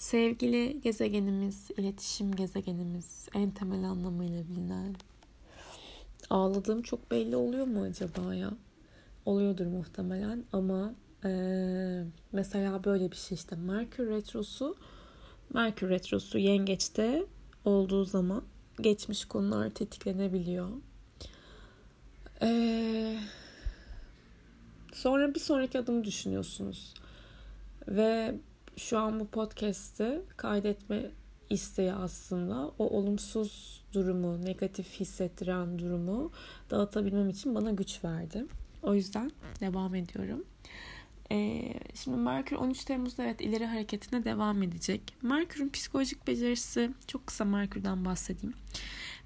Sevgili gezegenimiz, iletişim gezegenimiz en temel anlamıyla bilinen. Ağladığım çok belli oluyor mu acaba ya? Oluyordur muhtemelen ama ee, mesela böyle bir şey işte Merkür Retrosu Merkür Retrosu yengeçte olduğu zaman geçmiş konular tetiklenebiliyor. Ee, sonra bir sonraki adımı düşünüyorsunuz. Ve şu an bu podcast'i kaydetme isteği aslında o olumsuz durumu, negatif hissettiren durumu dağıtabilmem için bana güç verdi. O yüzden devam ediyorum. Ee, şimdi Merkür 13 Temmuz'da evet ileri hareketine devam edecek. Merkür'ün psikolojik becerisi, çok kısa Merkür'den bahsedeyim.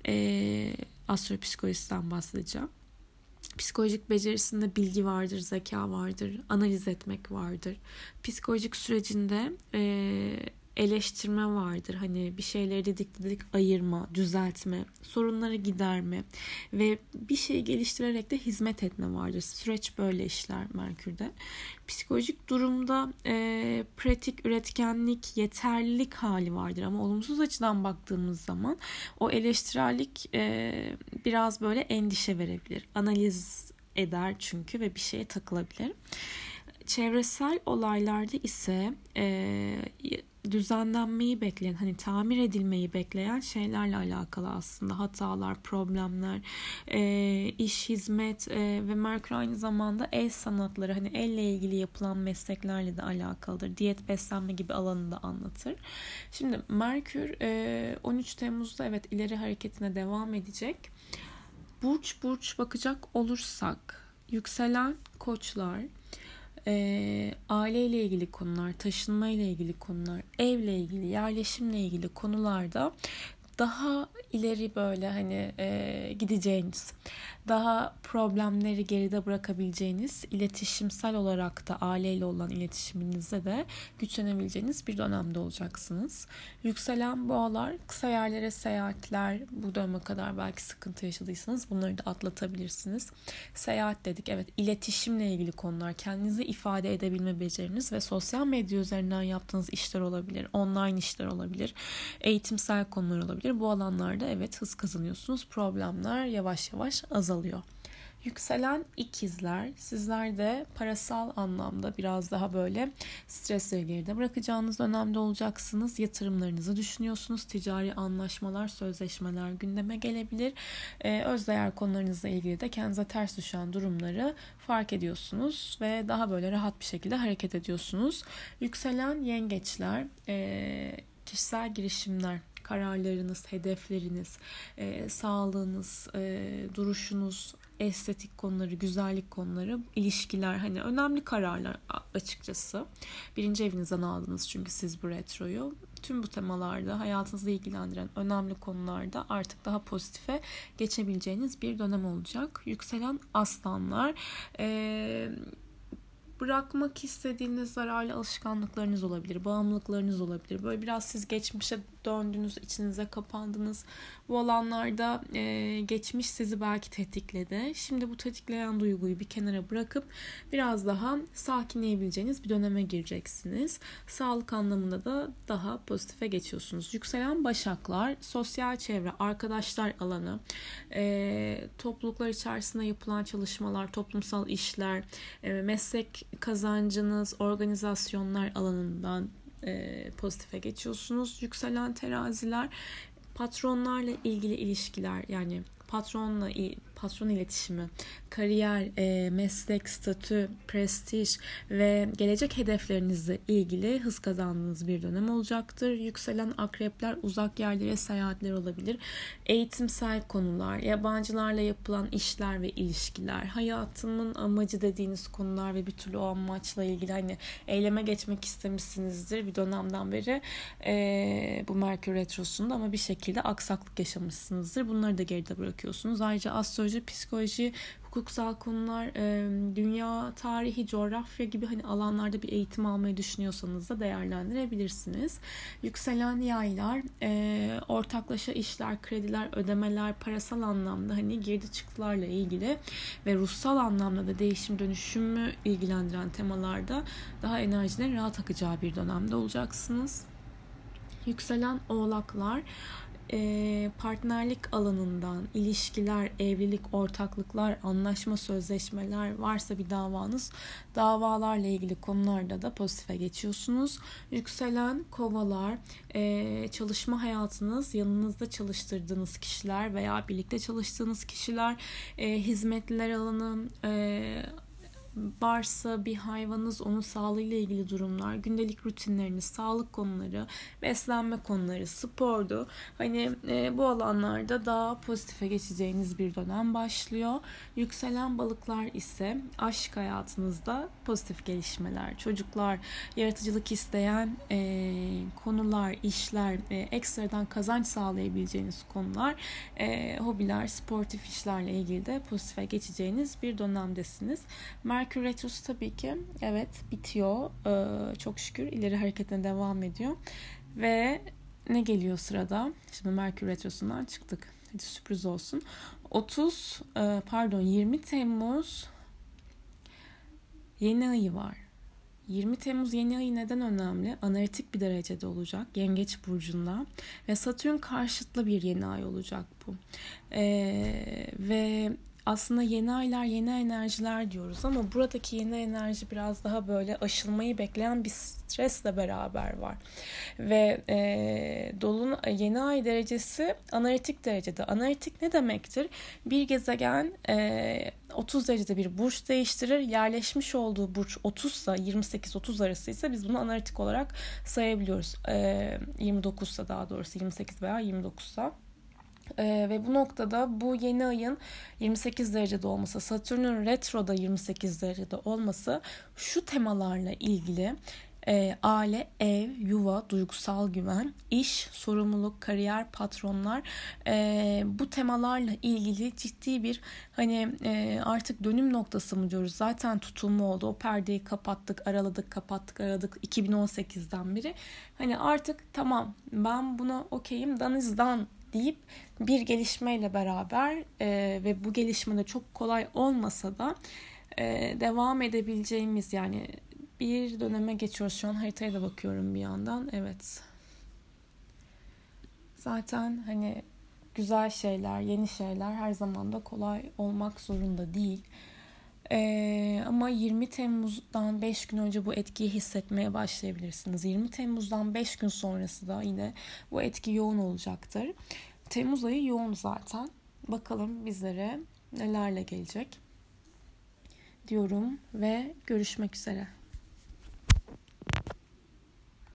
Ee, astropsikolojisinden bahsedeceğim. Psikolojik becerisinde bilgi vardır, zeka vardır, analiz etmek vardır. Psikolojik sürecinde e, eleştirme vardır. Hani bir şeyleri dedik dedik ayırma, düzeltme, sorunları giderme ve bir şeyi geliştirerek de hizmet etme vardır. Süreç böyle işler Merkür'de. Psikolojik durumda e, pratik, üretkenlik, yeterlilik hali vardır ama olumsuz açıdan baktığımız zaman o eleştirellik e, biraz böyle endişe verebilir. Analiz eder çünkü ve bir şeye takılabilir. Çevresel olaylarda ise e, düzenlenmeyi bekleyen, hani tamir edilmeyi bekleyen şeylerle alakalı aslında hatalar, problemler, e, iş, hizmet e, ve Merkür aynı zamanda el sanatları, hani elle ilgili yapılan mesleklerle de alakalıdır. Diyet, beslenme gibi alanını da anlatır. Şimdi Merkür e, 13 Temmuz'da evet ileri hareketine devam edecek. Burç burç bakacak olursak yükselen koçlar, e, aileyle ilgili konular, taşınma ile ilgili konular, evle ilgili, yerleşimle ilgili konularda daha ileri böyle hani e, gideceğiniz, daha problemleri geride bırakabileceğiniz, iletişimsel olarak da aileyle olan iletişiminizde de güçlenebileceğiniz bir dönemde olacaksınız. Yükselen boğalar, kısa yerlere seyahatler, bu döneme kadar belki sıkıntı yaşadıysanız bunları da atlatabilirsiniz. Seyahat dedik, evet iletişimle ilgili konular, kendinizi ifade edebilme beceriniz ve sosyal medya üzerinden yaptığınız işler olabilir, online işler olabilir, eğitimsel konular olabilir. Bu alanlarda evet hız kazanıyorsunuz, problemler yavaş yavaş azalıyor. Yükselen ikizler sizler de parasal anlamda biraz daha böyle stresleri geride bırakacağınız dönemde olacaksınız. Yatırımlarınızı düşünüyorsunuz. Ticari anlaşmalar, sözleşmeler gündeme gelebilir. Ee, özdeğer konularınızla ilgili de kendinize ters düşen durumları fark ediyorsunuz ve daha böyle rahat bir şekilde hareket ediyorsunuz. Yükselen yengeçler, e, kişisel girişimler kararlarınız, hedefleriniz, e, sağlığınız, e, duruşunuz, estetik konuları, güzellik konuları, ilişkiler hani önemli kararlar açıkçası. Birinci evinizden aldınız çünkü siz bu retroyu. Tüm bu temalarda hayatınızı ilgilendiren önemli konularda artık daha pozitife geçebileceğiniz bir dönem olacak. Yükselen aslanlar e, bırakmak istediğiniz zararlı alışkanlıklarınız olabilir, bağımlılıklarınız olabilir. Böyle biraz siz geçmişe döndünüz, içinize kapandınız. Bu alanlarda e, geçmiş sizi belki tetikledi. Şimdi bu tetikleyen duyguyu bir kenara bırakıp biraz daha sakinleyebileceğiniz bir döneme gireceksiniz. Sağlık anlamında da daha pozitife geçiyorsunuz. Yükselen başaklar, sosyal çevre, arkadaşlar alanı, e, topluluklar içerisinde yapılan çalışmalar, toplumsal işler, e, meslek kazancınız, organizasyonlar alanından e, pozitife geçiyorsunuz. Yükselen teraziler patronlarla ilgili ilişkiler yani patronla patron iletişimi, kariyer, e, meslek, statü, prestij ve gelecek hedeflerinizle ilgili hız kazandığınız bir dönem olacaktır. Yükselen akrepler uzak yerlere seyahatler olabilir. Eğitimsel konular, yabancılarla yapılan işler ve ilişkiler, hayatımın amacı dediğiniz konular ve bir türlü o amaçla ilgili hani eyleme geçmek istemişsinizdir bir dönemden beri e, bu Merkür Retrosu'nda ama bir şekilde aksaklık yaşamışsınızdır. Bunları da geride bırakıyorsunuz. Ayrıca astroloji sosyoloji, psikoloji, hukuksal konular, dünya tarihi, coğrafya gibi hani alanlarda bir eğitim almayı düşünüyorsanız da değerlendirebilirsiniz. Yükselen yaylar, ortaklaşa işler, krediler, ödemeler, parasal anlamda hani girdi çıktılarla ilgili ve ruhsal anlamda da değişim dönüşümü ilgilendiren temalarda daha enerjinin rahat akacağı bir dönemde olacaksınız. Yükselen oğlaklar e, partnerlik alanından ilişkiler, evlilik, ortaklıklar, anlaşma, sözleşmeler varsa bir davanız davalarla ilgili konularda da pozitife geçiyorsunuz. Yükselen kovalar, e, çalışma hayatınız, yanınızda çalıştırdığınız kişiler veya birlikte çalıştığınız kişiler, e, hizmetler alanı, e, varsa bir hayvanınız onun sağlığıyla ilgili durumlar, gündelik rutinleriniz, sağlık konuları, beslenme konuları, spordu. Hani e, bu alanlarda daha pozitife geçeceğiniz bir dönem başlıyor. Yükselen balıklar ise aşk hayatınızda pozitif gelişmeler, çocuklar, yaratıcılık isteyen e, konular, işler, e, ekstradan kazanç sağlayabileceğiniz konular, e, hobiler, sportif işlerle ilgili de pozitife geçeceğiniz bir dönemdesiniz. Merkür Retrosu tabii ki evet bitiyor. Ee, çok şükür ileri hareketine devam ediyor. Ve ne geliyor sırada? Şimdi Merkür Retrosu'ndan çıktık. Hadi sürpriz olsun. 30 e, pardon 20 Temmuz yeni ayı var. 20 Temmuz yeni ayı neden önemli? Analitik bir derecede olacak. Yengeç burcunda. Ve Satürn karşıtlı bir yeni ay olacak bu. Ee, ve aslında yeni aylar, yeni enerjiler diyoruz ama buradaki yeni enerji biraz daha böyle aşılmayı bekleyen bir stresle beraber var. Ve e, dolun yeni ay derecesi analitik derecede. Analitik ne demektir? Bir gezegen e, 30 derecede bir burç değiştirir. Yerleşmiş olduğu burç 30 ise 28-30 arası ise biz bunu analitik olarak sayabiliyoruz. E, 29 ise daha doğrusu 28 veya 29 ise. Ee, ve bu noktada bu yeni ayın 28 derecede olması, Satürn'ün retroda 28 derecede olması şu temalarla ilgili e, aile, ev, yuva, duygusal güven, iş, sorumluluk, kariyer, patronlar e, bu temalarla ilgili ciddi bir hani e, artık dönüm noktası mı diyoruz? Zaten tutulma oldu. O perdeyi kapattık, araladık, kapattık, aradık 2018'den beri. Hani artık tamam ben buna okeyim, danizdan deyip bir gelişmeyle beraber e, ve bu gelişmede çok kolay olmasa da e, devam edebileceğimiz yani bir döneme geçiyoruz. Şu an haritaya da bakıyorum bir yandan. Evet. Zaten hani güzel şeyler, yeni şeyler her zaman da kolay olmak zorunda değil. Ee, ama 20 Temmuz'dan 5 gün önce bu etkiyi hissetmeye başlayabilirsiniz. 20 Temmuz'dan 5 gün sonrası da yine bu etki yoğun olacaktır. Temmuz ayı yoğun zaten. Bakalım bizlere nelerle gelecek diyorum ve görüşmek üzere.